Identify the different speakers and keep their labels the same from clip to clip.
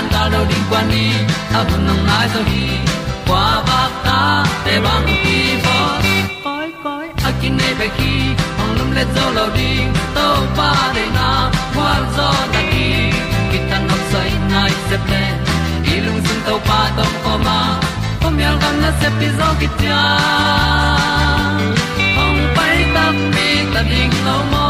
Speaker 1: tan ga lo ding kwan ni a bu nang mai zo ba ta để băng đi bo koi koi a kin nei pe ki lum le zo lo ding pa na, qua zo ta đi. Ki tan nok sai nai se ple lung sun to pa tom ko ma. Pom yal gam na se pi zo ki tia ta mi ta ding lo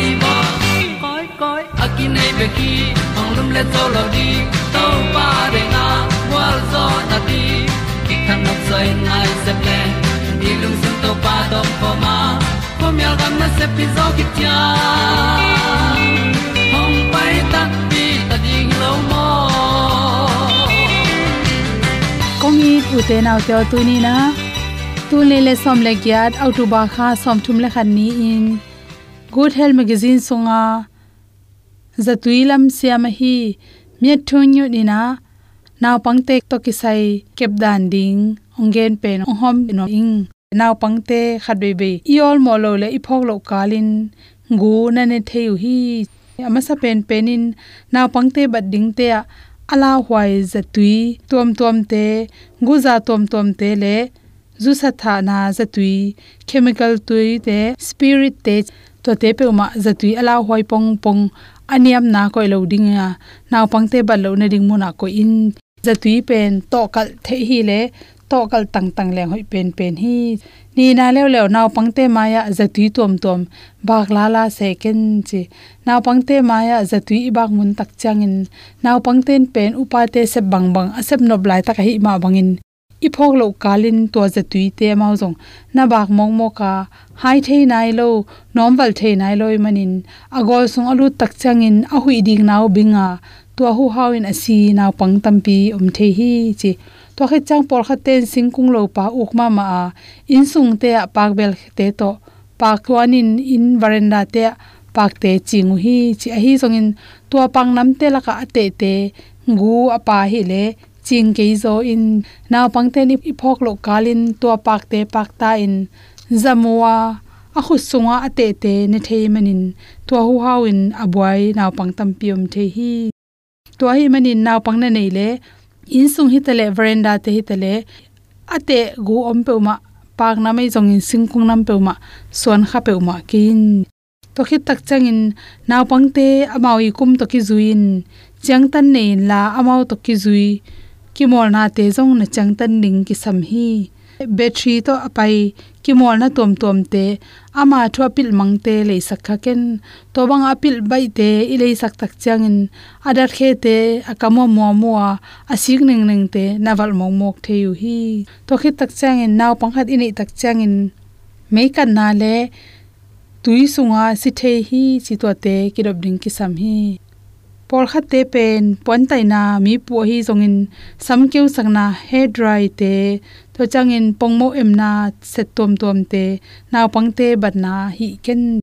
Speaker 1: nei pe ki ong lum le to lo di to pa de na wa zo na di ki kan nok sai nai se ple ni lung sun to pa do po ma po mi al gam na se pi zo ki tia hong pai ta pi ta ding lo mo
Speaker 2: kong ute naw te tu ni na? Tu le le som le gyat autuba kha som thum le khan ni in. Good health magazine songa zatuilam siam hi miat thunyu ni na naw pangte to kisai kep dan ding, ongen pen hom no ing. Naw pangte khadwe be iol molo le iphok lo kalin gu na ne theu hi. Amasa pen penin naw pangte bad ding te ala hwai zatui tom tom te guza tom tom te le, zu sa tha na zatui. Chemical tui te, spirit te, to te pe ma zatui ala hwai pong pong aniam na koi lo ding a. Naw pangte bal lo na ding mu na ko in. Zatui pen, to kal the hi le, to kal tang tang leng hoi pen pen hi. Ni na lew lew naw pangte maya zatui tom tom bak la la second chi. Naw pangte maya zatui bak mun tak changin naw pangten pen upate se bang bang asep no blai tak hi ma bangin iphok lo kalin to zatui te mau zong. Na bak mong mo ka hai the nai lo nom wal the nai loi manin agol sung alu tak changin a hui ding nau binga. Tua hu hawin asi naw pang tampi um the hi chi. To khe chang por kha ten sing kung lo pa uk ma ma in sung te pak bel te to. Pak tuanin in veranda te pak te chingu hi chi. A hi song in tua pang nam te la ka te te. Ngu apa hi le ching ke zo in naw pang te ni phok lo kalin tua pak te pak ta in zamwa a khu sunga ate te ne thei manin to hu hawin abwai naw pang tam piom the hi to hi manin naw pang na nei le in sung hi tale veranda te hi tale ate gu om pe ma pak na mai jong in sing kung nam pe ma son kha pe ma kin to khit tak chang in naw pang te amawi kum to ki zuin chang tan nei la amau to ki zui kimol na te jong na chang tan ning ki sam hi. Battery to apai kimol na tom tom te, ama thwa pil mang te le sakha ken. To bang apil bai te, i le sak tak changin adar khe te akamo mo mo asik ning ning te naval mong mok the yu hi. To khit tak changin naw pang khat ini tak changin mei kan na le, tui sunga si the hi chi to te kirob ding ki sam hi por kha te pen pon tai na mi pu hi zongin sam keu na he dry te to mồ em na, set tom tom te naw pangte bat na hi ken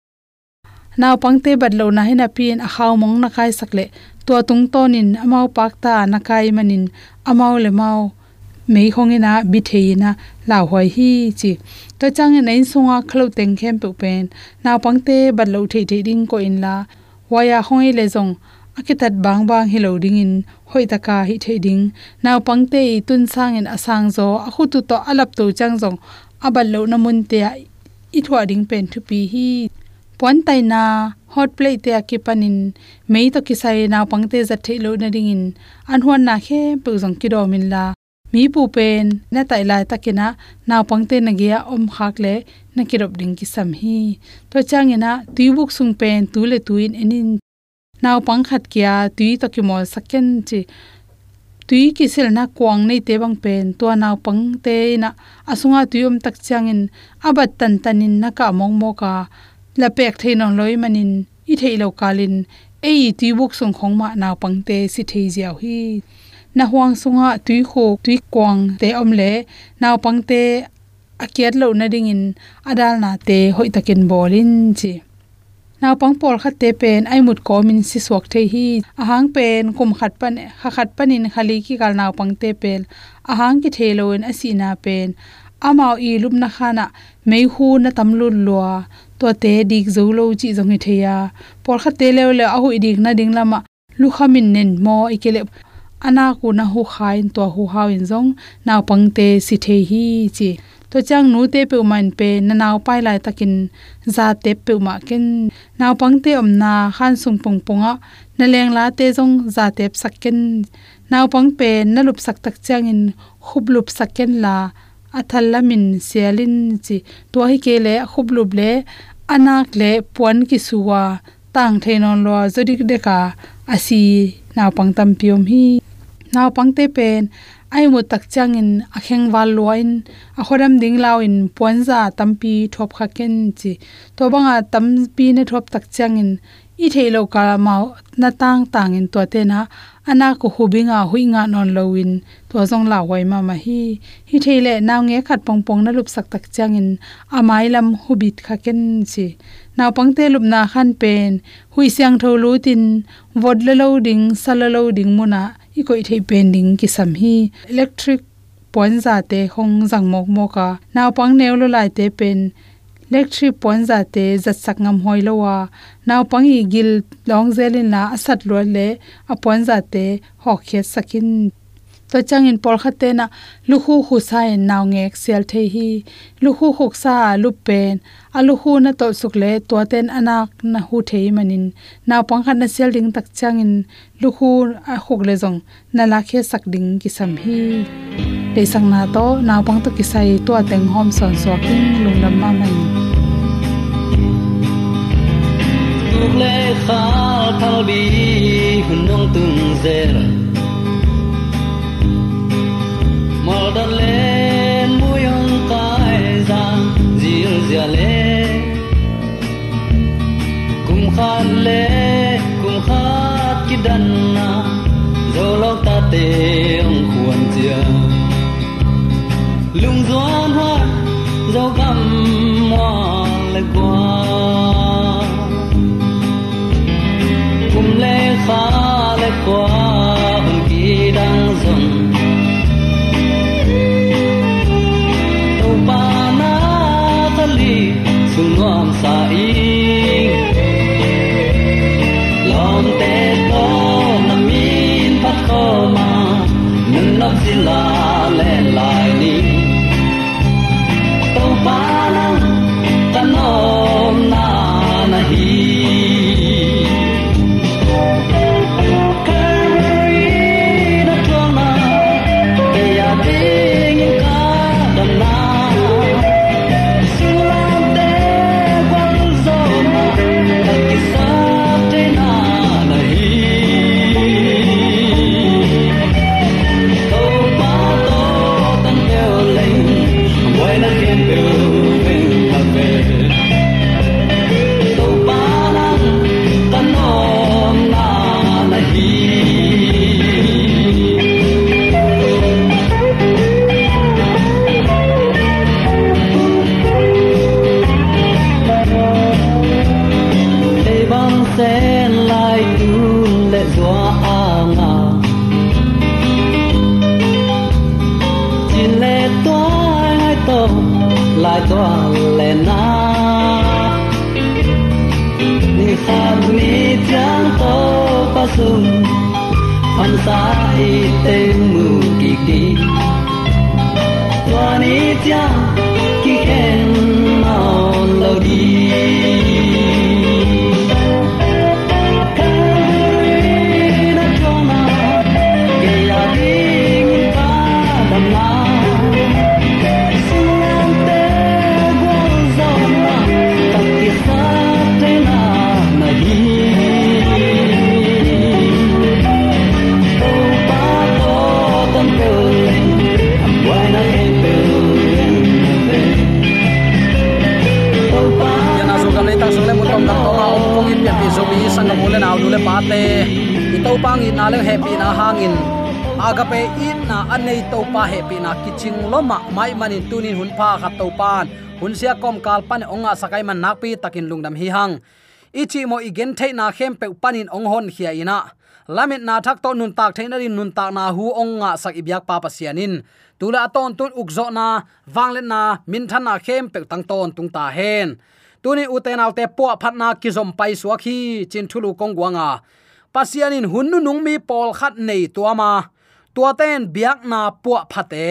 Speaker 2: naw pangte bat lo na hena pin a khaw mong na kai sakle to tung tonin amau pakta na kai manin amau le mau mei khongena bi theina la hoi hi chi. To changin nei sunga khlo teng khem pu pen naw pangte bat lo thei thei ding ko in la waya hoi le zong akitat bang bang hello ding in hoi taka hi theding naw pangte tun sang en asang zo akhu tu to alap to chang zong. Abal lo namun te i thwa ding pen thu pi hi. Pon tai na, hot plate te akipanin mei to kisai naw pangte za thelo na ding in. An huan na khe pu zong ki do min la. Mi pu pen, na tai lai takina naw pangte na gia om khak le, na kirop ding ki sam hi. To changena tuibuk sung pen, tu le tuin enin naw pang khat kya tui to ki mol saken chi. Tui ki sel na kwang nei te bang pen to naw pang te na asunga tuiom tak changin abat tan tanin na ka mong mo ka. La pek thein on loi manin, i thei lo kalin. Ei tui buk sung khong ma naw pang te si thei jiao hi. Na huang sunga tui kho, tui kwang te om le. Naw pang te, akiat lo na ding in adal na te hoi takin bolin chi naw pang pol khat te pen ai mut ko min si suak the hi ahang pen kum khat pan kha khat panin khali ki kal naw pang te pel ahang ki theloin asina pen amao i lup na khana mei hu na tamlun lua to te dik zo lo chi jong hi theya por kha te le le a hu dik na ding lama lu khamin nen mo ikele ana ku na hu khain to hu hawin jong naw pang si the hi chi to chang nu te pe man pe na naw pai lai takin za te pe ma ken. Naw pang te om na khan sung pong ponga, na leng la te jong za te sakken naw pang pe na lup sak tak chang in khub lup sakken la athal lamin sialin chi to hi ke le khub lup le anak le puan ki suwa tang thainon lo zodik deka asi naw pang tam piom hi. Naw pang te pen ai mo tak changin a kheng wal loin a khoram ding lawin ponza tampi thop kha ken chi. To banga tampi ne thop tak changin i theilo ka mau na tang tang in to te na ana ko hubinga huinga non lowin to zong la wai ma ma hi. Hi theile naw nge khat pong pong na lup sak tak changin amai lam hubit kha ken chi naw pangte lup na khan pen, hui siang tho lu tin, vod le lo ding sal lo ding muna. I koi thei pending ki sam hi electric point za te hong jang mok moka naw pang neu lo lai te pen electric point za te zat sak ngam hoi lo wa naw pang i gil long zelin la asat lo le a point za te hok khe sakin to changin por khate na lu khu khu sa en naw ngek sel the hi lu khu khuk sa lu pen alu hu na to suk le to ten anak na hu thei manin naw pang khat na sel ding tak changin lu khu a khuk le jong na la khe sak ding ki sam hi le sang na to naw pang to ki sai to teng hom son so king lung lam ma mai
Speaker 1: tuk le kha thal bi hun nong tung zer zir le kum khan le kum khat ki dan na zo lo ta te ong khuan chia lung
Speaker 3: doan nei na to pa happy na kiching loma. Mai manin tunin hun pa khat to pan hun sia kom kal pan onga sakai man nakpi takin lungdam hi hang. Ichi mo igen thei na khem pe panin ong hon khia ina. Lamet na thak to nun tak thein rin nun tak na hu onga sak ibyak pa pa sianin tula ton tun ukzo na wanglen na, min than na khem pe tang ton tung ta hen. Tuni uten alte po phat na kizom pai suakhi chin thulu kongwanga pasianin hunnu nungmi pol khat nei tuama tua ten biak na puwa phate.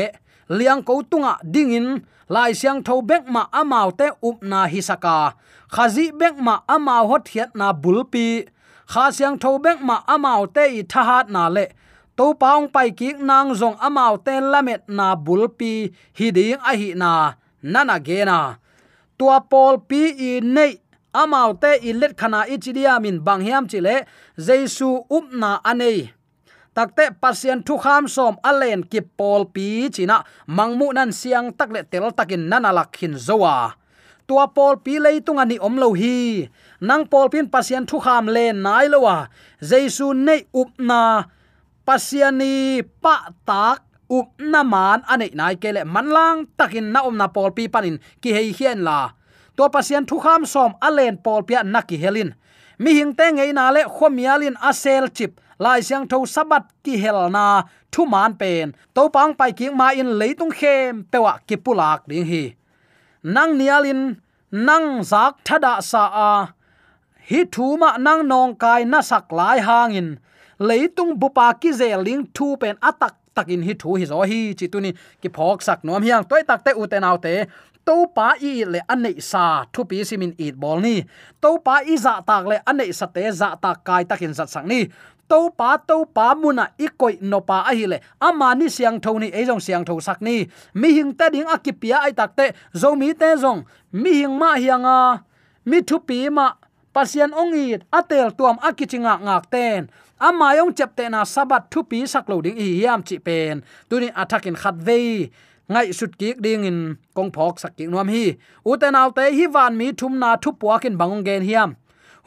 Speaker 3: Liang ko tunga dingin lai siang tho bek ma amau te up na hisaka. Khazi bek ma amau hot hiat na bulpi. Kha siang tho bek ma amau te i thahat na le. To paung pai ki nang zong amau te lamet na bulpi. Hiding a hi na. Nana ge na. Tua pol pi i nei. Amau te i let khana ichidia min bang hiam chile jesu up na anei takte pasien thu kham som alen ki pol pi china mangmu nan siang takle tel takin nanalak hin zowa. Tua pol pi leitung ani omlo hi. Nang pol pin pasien thu kham le nai lowa. Jesu nei upna pasiani pa tak up na man ane nai kele manlang takin na om na pol pi panin ki hei hian la. To pasien thu kham som alen pol pia naki helin. Mi hing te ngei na le khomialin asel chip lai siang tho sabat ki hel na, thu man pen to pang pai king ma in leitung khem pewa ki pulak ding hi nang nialin nang zak thada sa a hi thu ma nang nong kai na sak lai hangin leitung bupa ki zeling thu pen atak takin hi thu hi zo hi chi tuni ki phok sak nom hiang toy tak te uten te to pa i le anei sa, thu pi simin eat bol ni to pa i za tak le anei sa te za dạ tak kai takin zat sang ni to pa to pa muna ikoi no pa a hi le. Ama siang tho ni ejong siang tho sak ni. Mi hing ta ding akipia ai takte zo mi te zong. Mi hing ma hianga mi thu pi ma. Pasian ongi atel tuam akichinga ngak ten. Ama yong chep na sabat thu pi sak lo ding i yam chi pen. Tuni attacking khat ve ngai sut ki ding in kong phok sak ki nuam hi. Uten te hi van mi thum na thu puakin bangong gen hiam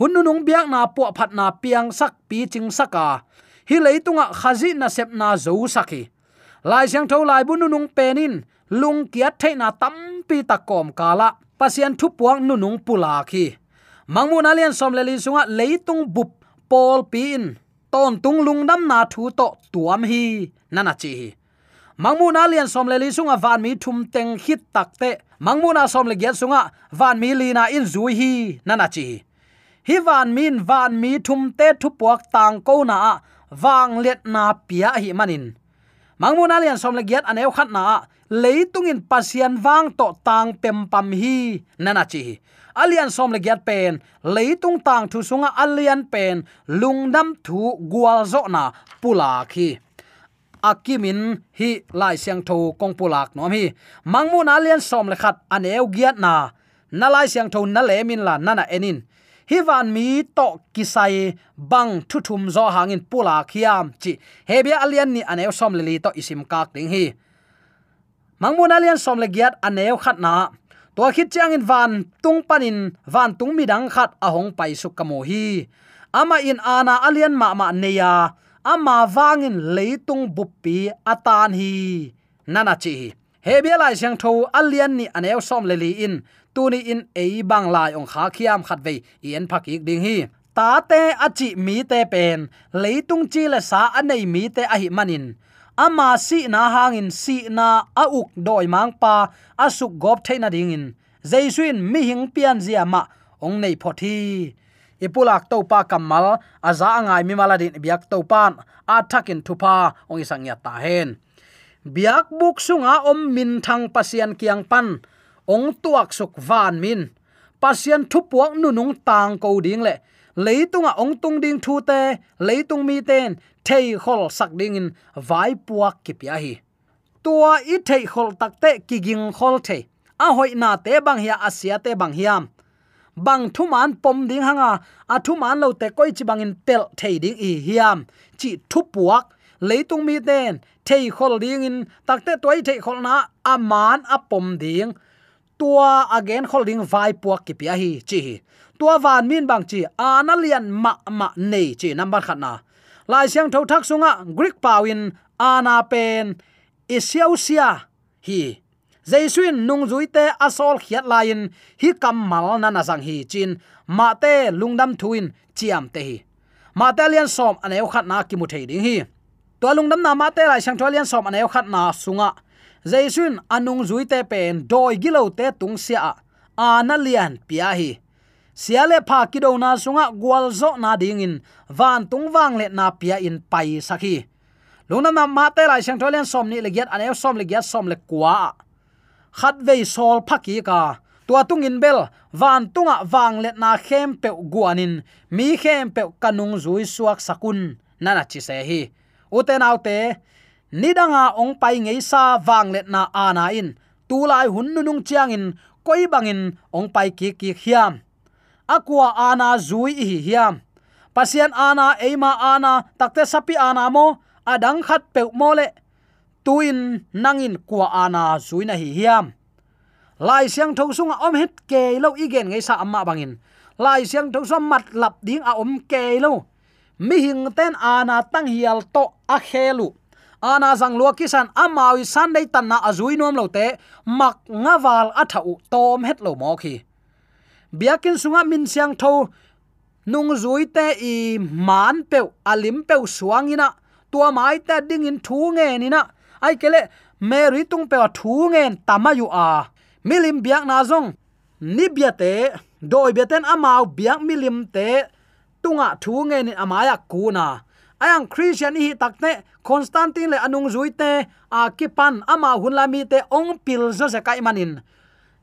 Speaker 3: hun nu nung biak na po phat na piang sak, pi ching saka hi leitunga khazi na sep na zo saki. Lai siang tho lai bu nung penin, lung kiat tâm pi takom kala. Pasien thu puang nunung pula khi mangmun alian som le li sunga leitung bup pol pin ton tung lung dam na thu to tuam hi nana chi hi. Mangmun alian som le li sunga van mi thum teng hit takte mangmun a som le gyat sunga, van mi li na in zui hi nana chi hi van min, van mi thum te thu puak tang ko na wang let na pia hi manin. Mangmun alian som le giat aneu khat na leitungin pasian wang to tang pem pam hi nana chi alian som le giat pen, leitung tang thu sunga alian pen lungdam thu gwal zo na pula khi akimin hi lai siang tho kong pulak nom hi. Mangmun alian som le khat aneu giat na na lai siang tho na le min la nana enin hiwan mi to kisai bang thu thum zo hangin pula khiam chi. Hebia alian ni aneu som le li to isim kak ding hi. Mangmun alian som le giat aneu khat na. To khit chang in van tung panin, van tung mi dang khat ahong pai su kamo hi. Ama in ana alian ma ma neya ama wangin leitung buppi atan hi. Nana chi hebia lai siang tho alian ni aneu som le li in tuni in ei bang lai ong kha khiam khat ve ien phak ding hi. Ta te achi mi te pen. Leitung chi le sa anei mi te a hi manin. Ama si na hangin, si na a uk doi mang pa. Asuk gop theina ding in. Jaisuin mi hing pian zia ma. Ong nei phothi ipulak to pa kamal aza angai mi maladin biak to pan a thakin thupa. Ong isang ya ta hen. Biak buk sunga om min thang pasian kiang pan ong tuak suk van min. Pasien thu puak nu nung tang ko ding le. Leitunga ong tung ding thu te, leitung mi ten thei khol sak ding in vai puak ki pya hi. Tua i thei khol tak te ki ging khol the. A hoi na te bang hia asia te bang hiam. Bang thu man pom ding hanga, a thu man lo te koi chi bang in tel thei ding i hiam. Chi thu puak leitung mi ten thei khol ding in takte toi thei khol na, a man a pom ding tua again holding vai puak ki pia hi, chi tua van min bang chi analian ma ma nei chi, number khatna lai siang tho thak sunga, greek pawin ana pen isiausia hi. Jaisuin nung zuite asol khiat lain hi kamal na na sang hi, chin, ma te lungdam thuin chiam te hi. Ma te lian som aneu khat na ki mu thei ding hi. To lungdam na, ma te lai sang tholian som aneu khat na, sunga jaisun anung zuite pen doi gilo te tung sia. Ana lian pia hi. Siale pha kido na sunga gwalzo na dingin van tung wang le na pia in pai sakhi lungnam na ma te lai sang tholen som ni le giat ane som le giat, som le kwa. Khat ve sol phaki ka. Tua tung in bel, van tunga wang le na khem pe guanin mi khem pe kanung zui suak sakun. Nana chi se hi. Uten autte nidanga ong pai ngei sa wang let na ana in. Tu lai hun nu nung chiang in, koi bangin ong pai ki ki hiam. Akwa ana zui hi hiam. Pasian ana eima ana, takte sapi ana mo, adang khat pe mo le. Tuin nangin kwa ana zui na hi hiam. Lai siang thau sunga om het ke lo igen ngei sa amma bangin lai siang thau som mat lap ding a om ke lo. Mi hing ten ana tang hial to a khelu ana zang lua kisan amawi sunday tan na azui nom lo te, mak ngawal athau tom het lo mo khi. Biakin sunga min siang tho, nung zui te i man pe alim pe suangina tua mai te ding in thu nge ni na ai kele meri tung pe thu nge tamayu a. Milim biak na zong, ni biate doi beten amau biak milim te, tunga thu nge ni amaya kuna ayang christian hi takte constantine le anung zuite a kipan ama hunlami te ong pil zo se kai manin.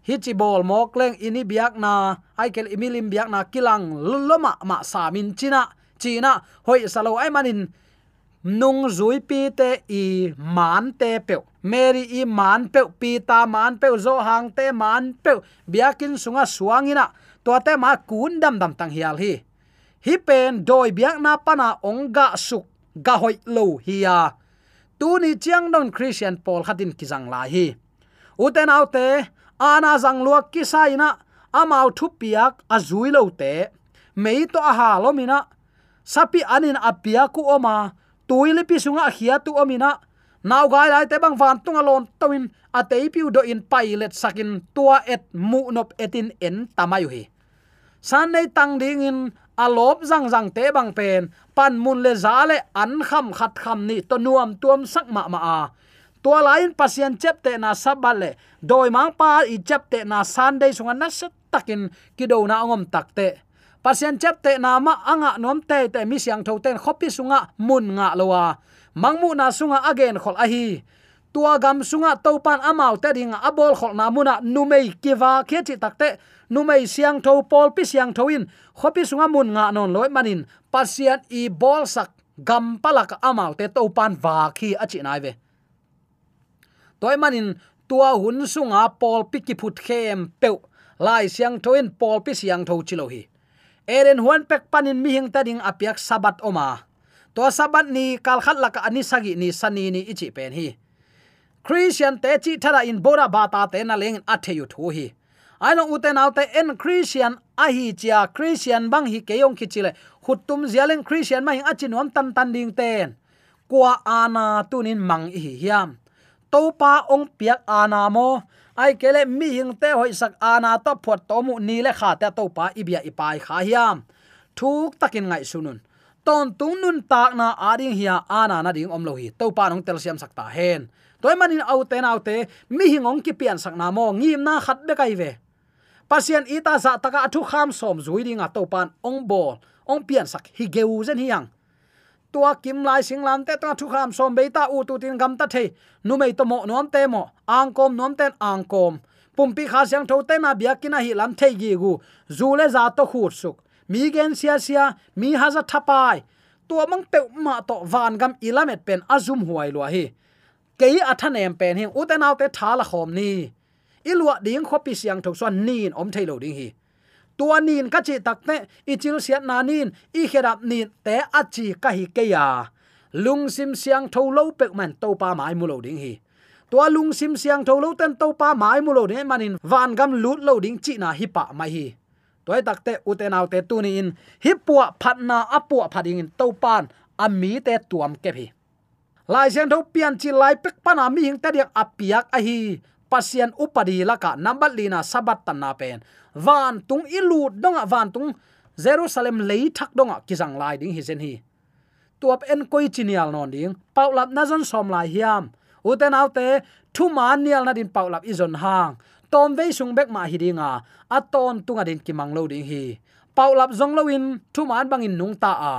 Speaker 3: Hi chi bol mok leng ini biak na, ai kel imilim biak na kilang loma ma samin china china hoi salo ai manin. Nung zui pi te i man te pe mary i man pe pi ta man pe zo hang te man pe biakin sunga suangina. To te ma kun dam dam tang hial hi hi pen doi biak na pana ongga suk ga hoi lo hiya tu ni chiang don christian paul hatin kizang la hi. Uten autte ana zang luak ki saina amau thu piak azui lo te. Mei to a ha mina sapi anin apia ku oma tuile pi sunga khia tu omina naw gai lai te bang van tunga lon tawin atei piu do in pilot sakin tua et mu nop etin en tamayu hi. San nei tang ding in alop zang zang te bang pen pan mun le za le an kham khat kham ni to nuam tuam sak ma ma a tua lain pasien chep te na sabale doi mang pa i chep te na sunday sunga na sat takin kido na ngom takte pasien chep te na ma anga nom te te mi siang tho ten khopi sunga mun nga lowa à. mangmu na sunga again khol a hi. Tua gam sunga topan amau te ding abol khol na muna numei kiwa khechi takte numei siang tho pol pi siang tho in. Khopi sunga mun nga non loi manin. Pasian i bol sak gam palak amal te topan wa khi achi nai ve. Toy manin, tua hun sunga pol pi ki phut khem pe lai siang tho in pol pi siang tho chilo hi. Eren huan pek panin mi hing tading apiak sabat oma. To sabat ni kal khat laka ani sagi ni sani ni ichi pen hi. Christian te chi thara in bora bata te na leng atheyu thu hi aino uten autte en christian a hi chia. Christian bang hi keyong khichile hutum zialen christian ma hi achinom tan tan ding ten. Kwa ana tunin mang hi hiam. To pa ong piak ana mo. Ai kele mi hing te hoi sak ana to phot to mu ni le kha te to pa ibia ipai kha hiam. Thuk takin ngai sunun. Ton tung nun tak na ading hiya ana na ding om lo hi. To pa nong tel siam sakta hen. Toy manin au te nau te mi hingong ki pian sak na mo. Ngim na khat be kai ve pasien ita za taka athu kham som zui ding to pan ong bol, ong pian sak hi geu zen hiang. Tua kim lai sing lam te ta thu kham som be ta u tu tin gam ta the nu mei to mo nom te mo, ang kom nom ten ang kom. Pum pi kha siang tho te na bia kina hi lam thei gi gu. Zu le za to khut suk. Mi gen sia sia, mi ha za thapai. Tua mang pe ma to van gam ilamet pen azum huai lo hi. Kei athanem pen hi u te naw te khom ni ilwa ding khopi siang tho swan nin om thailo ding hi. Tua nin ka chi takte ichil siat na nin i kherap nin te achi ka hi ke ya. Lung sim siang tho lo pek man to pa mai mu lo ding hi. Tua lung sim siang tho lo ten to pa mai mu lo ne manin van gam lut lo ding chi na hi pa mai hi. Toy takte uten autte tu ni in, hi puwa phatna apua phading in to pan ami te tuam ke hi lai siang tho pian chi lai pek pana mi hing ta diak apiak a hi pasian upadi laka number lina sabat tan na pen. Van tung ilu donga, van tung jerusalem lei thak donga kizang lai ding hi zen hi. Tuap en koi chinial non ding paulap na zon som lai hiam. Uten autte thu man nial na din paulap izon hang. Tom ve sung bek ma hi dinga aton tunga din kimang lo ding hi. Paulap zong lo in, thu man bangin nung ta a.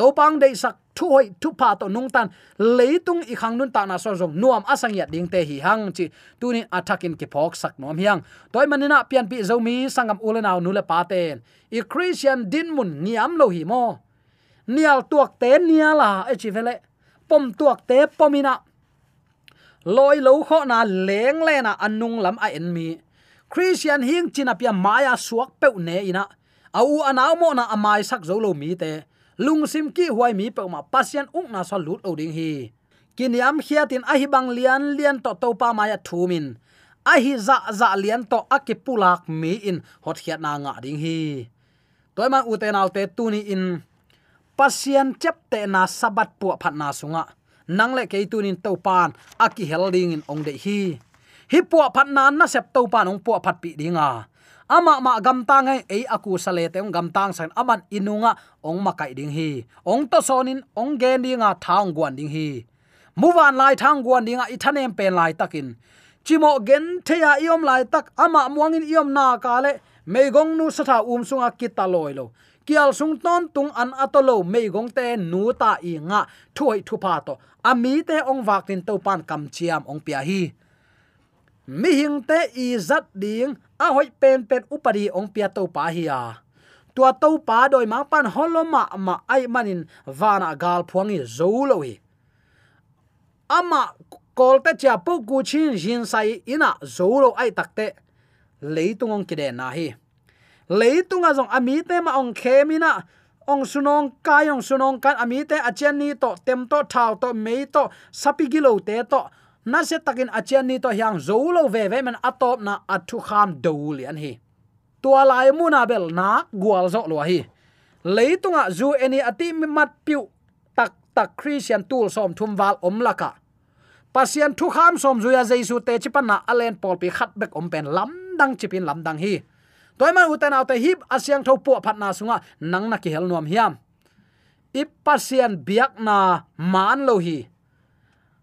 Speaker 3: To pang dei sak thu hoi thu pa to nung tan leitung i khang nun ta na so zong. Nuam asang ya ding te hi hang chi. Tu ni attacking ki phok sak nom hiang. Toy manina pian pi zomi sangam ulenaw nule pa ten. I christian din mun niam lo hi mo. Nial tuak te niala e chi vele. Pom tuak te pomina loi lo kho na leng le na anung lam a en mi. Christian hing china pia maya suak pe ne ina au anaw mo na amai sak zo lo mi te lungsim ki huai mi pe ma pasian ung na sa lut oding hi. Kiniam khiatin ahi bang lian lian to to pa maya thumin ahi za za lian to akipulak mi in hot khiat na nga ding hi. Toy ma u te naw te tu ni in. Pasien chep te na sabat pu phat na sunga. Nang le ke tu nin to pan aki helding in ong de hi. Hi pu phat na na sep to pan ong pu phat pi dinga ama ma gam tang ai e aku sale te gam tang san aman inunga, ong makai ding hi. Ong to sonin, ong gen dinga thang guan ding hi. Muwan lai thang guan dinga ithanem pen lai takin. Chimo gen theya iom lai tak, ama muangin iom na kale meigong nu satha um sunga kitaloi lo. Kial sung ton tung an atolo meigong te nu ta i nga thuai thu pa to. Ami te ong wak tin to pan kam chiam ong pia hi. Mi hing te i zat ding a hoi pen pen upari ong pia to pa hi a. Tua to pa doi ma pan holoma ma ai manin vana gal phuangi zoloi ama kolte cha pu ku chin jin sai ina zolo ai takte leitung ong kide na hi. Leitung azong ami te ma ong khemina ong sunong kai, ong sunong kan ami te achen ni to, tem to thao to, mei to sapigilo te to na se takin achian ni to hyang zolo ve ve man atop na athu kham do li an hi. Tua lai mu na bel na gwal zo lo hi. Leitunga ah zu eni ati mi mat piu tak tak christian tool som thum wal om laka pasian thu kham som zuya jaisu te chipana alen pol pi khat bek om pen lam dang chipin lam dang hi. Toy man uten autte hip asyang tho pu phat na sunga nang na ki hel nuam hiam. Ip pasian biak na man lo hi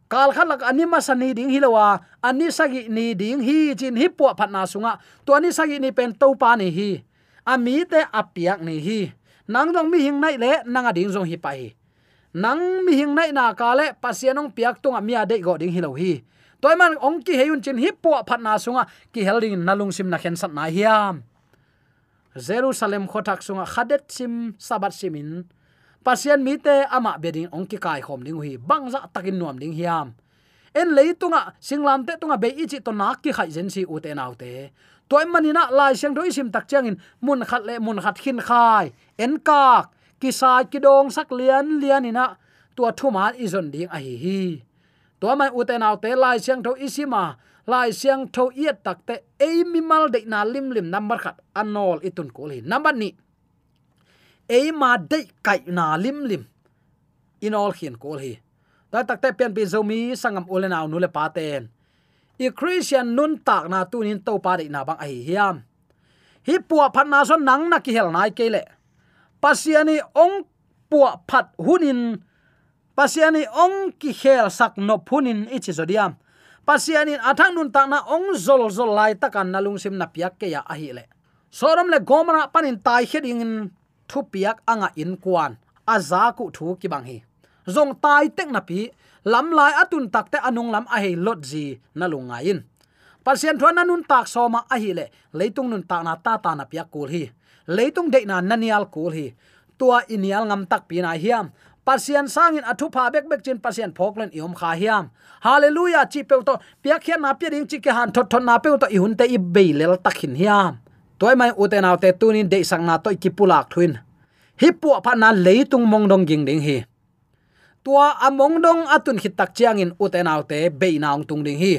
Speaker 3: kal khalak anima sani ding hilowa ani sagi ni ding hi chin hi po phatna sunga. To ani sagi ni pen to pa ni hi. Ami te apiak ni hi. Nang dong mi hing nai le nang ading jong hi pa hi. Nang mi hing nai na ka le pasianong piak tunga mi ade go ding hilo hi. Toy man ong ki heyun chin hi po phatna sunga. Ki helding nalung sim na khen sat na hiam jerusalem khotak sunga. Khadet sim sabat simin pasien mi te ama bedin ong ki kai khom ning hi bangza takin nuam ding hiam. En leitunga singlam te tunga be ichi to nak ki khai jen si u te nau te. Toy manina lai siang doi sim tak changin mun khat le mun khat khin khai. En kak, ki sai ki dong sak lian lian ina, tua thuma izon ding a hi hi. To mai u te nau te lai siang tho isima lai siang tho iet tak te e mi mal de na lim lim number khat anol itun ko li number ni e ma de kai na lim lim. Inol hin kol hi. Ta tak te pian pi zomi sangam ulenaw nu le pa ten. I christian nun tak na tunin to pa de na bang ai hiam. Hi puwa phan na so nang na ki hel nai ke le. Pasiani ong puwa phat hunin. Pasiani ong ki hel sak no phunin ichi zodiam pasiani athang nun tak na ong zol zol lai takan nalung sim na piak ke ya ahi le. Sorom le gomra panin tai heding in thu piak anga in kwan aza ku thu ki bang hi. Zong tai tek na pi, lam lai atun takte anung lam a hei lot ji na lunga in. Pasien thon na nun tak soma a hi le, leitung nun tak na ta ta na piak kul hi. Leitung de na nanial kul hi. Tua inial ngam tak pi na hiam. Pasien sangin athu pha bek bek chin pasien phoklen iom kha hiam. Hallelujah, chi pe to pia khian na pia ding chi ke han thot thon na pe to i hun te i be lel takhin hiam toy mai uten autte tunin de sang na to ki pulak thuin hi pu pha na leitung mong dong ging ding hi tua à among dong atun à khit tak chiang in uten autte be naung tung ding hi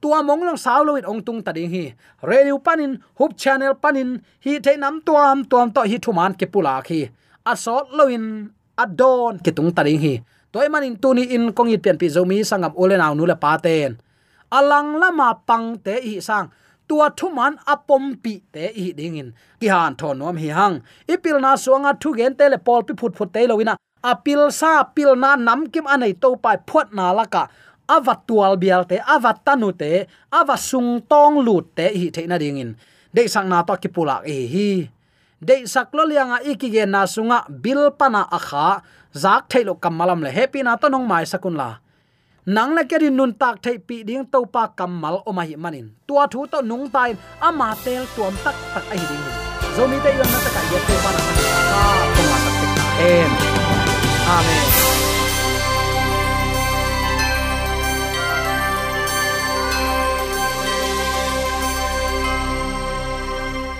Speaker 3: tua à mong long sao lo ong tung ta ding hi radio panin hub channel panin hi the nam tuam tuam to hi thuman ke hi, khi asot lo in adon ke tung ta ding hi toy manin tuni in kong it pian pi zomi sangam ole naw nu le paten alang lama pang te hi sang tua thuman apom pi te i dingin. Ki han thon nom hi hang. Ipil na suanga thu gen te le pol pi phut phut te lowina apil sa pil na nam kim anei to pai phot na laka avat tual bial te avat tanu te avat sung tong lut te hi the na ding de sang na to ki pula e hi. De sak lo lianga ikige na sunga bil pana akha. Zak thailo kamalam le. Happy na to nong mai sakun la nang na kerin nun tak thei pi ding to pa kamal o mai manin. Tua thu to nung tai, ama tel tuam tak tak a ai ding zomi te yon na ta ka ye te pa na ka ko ma tak te en amen.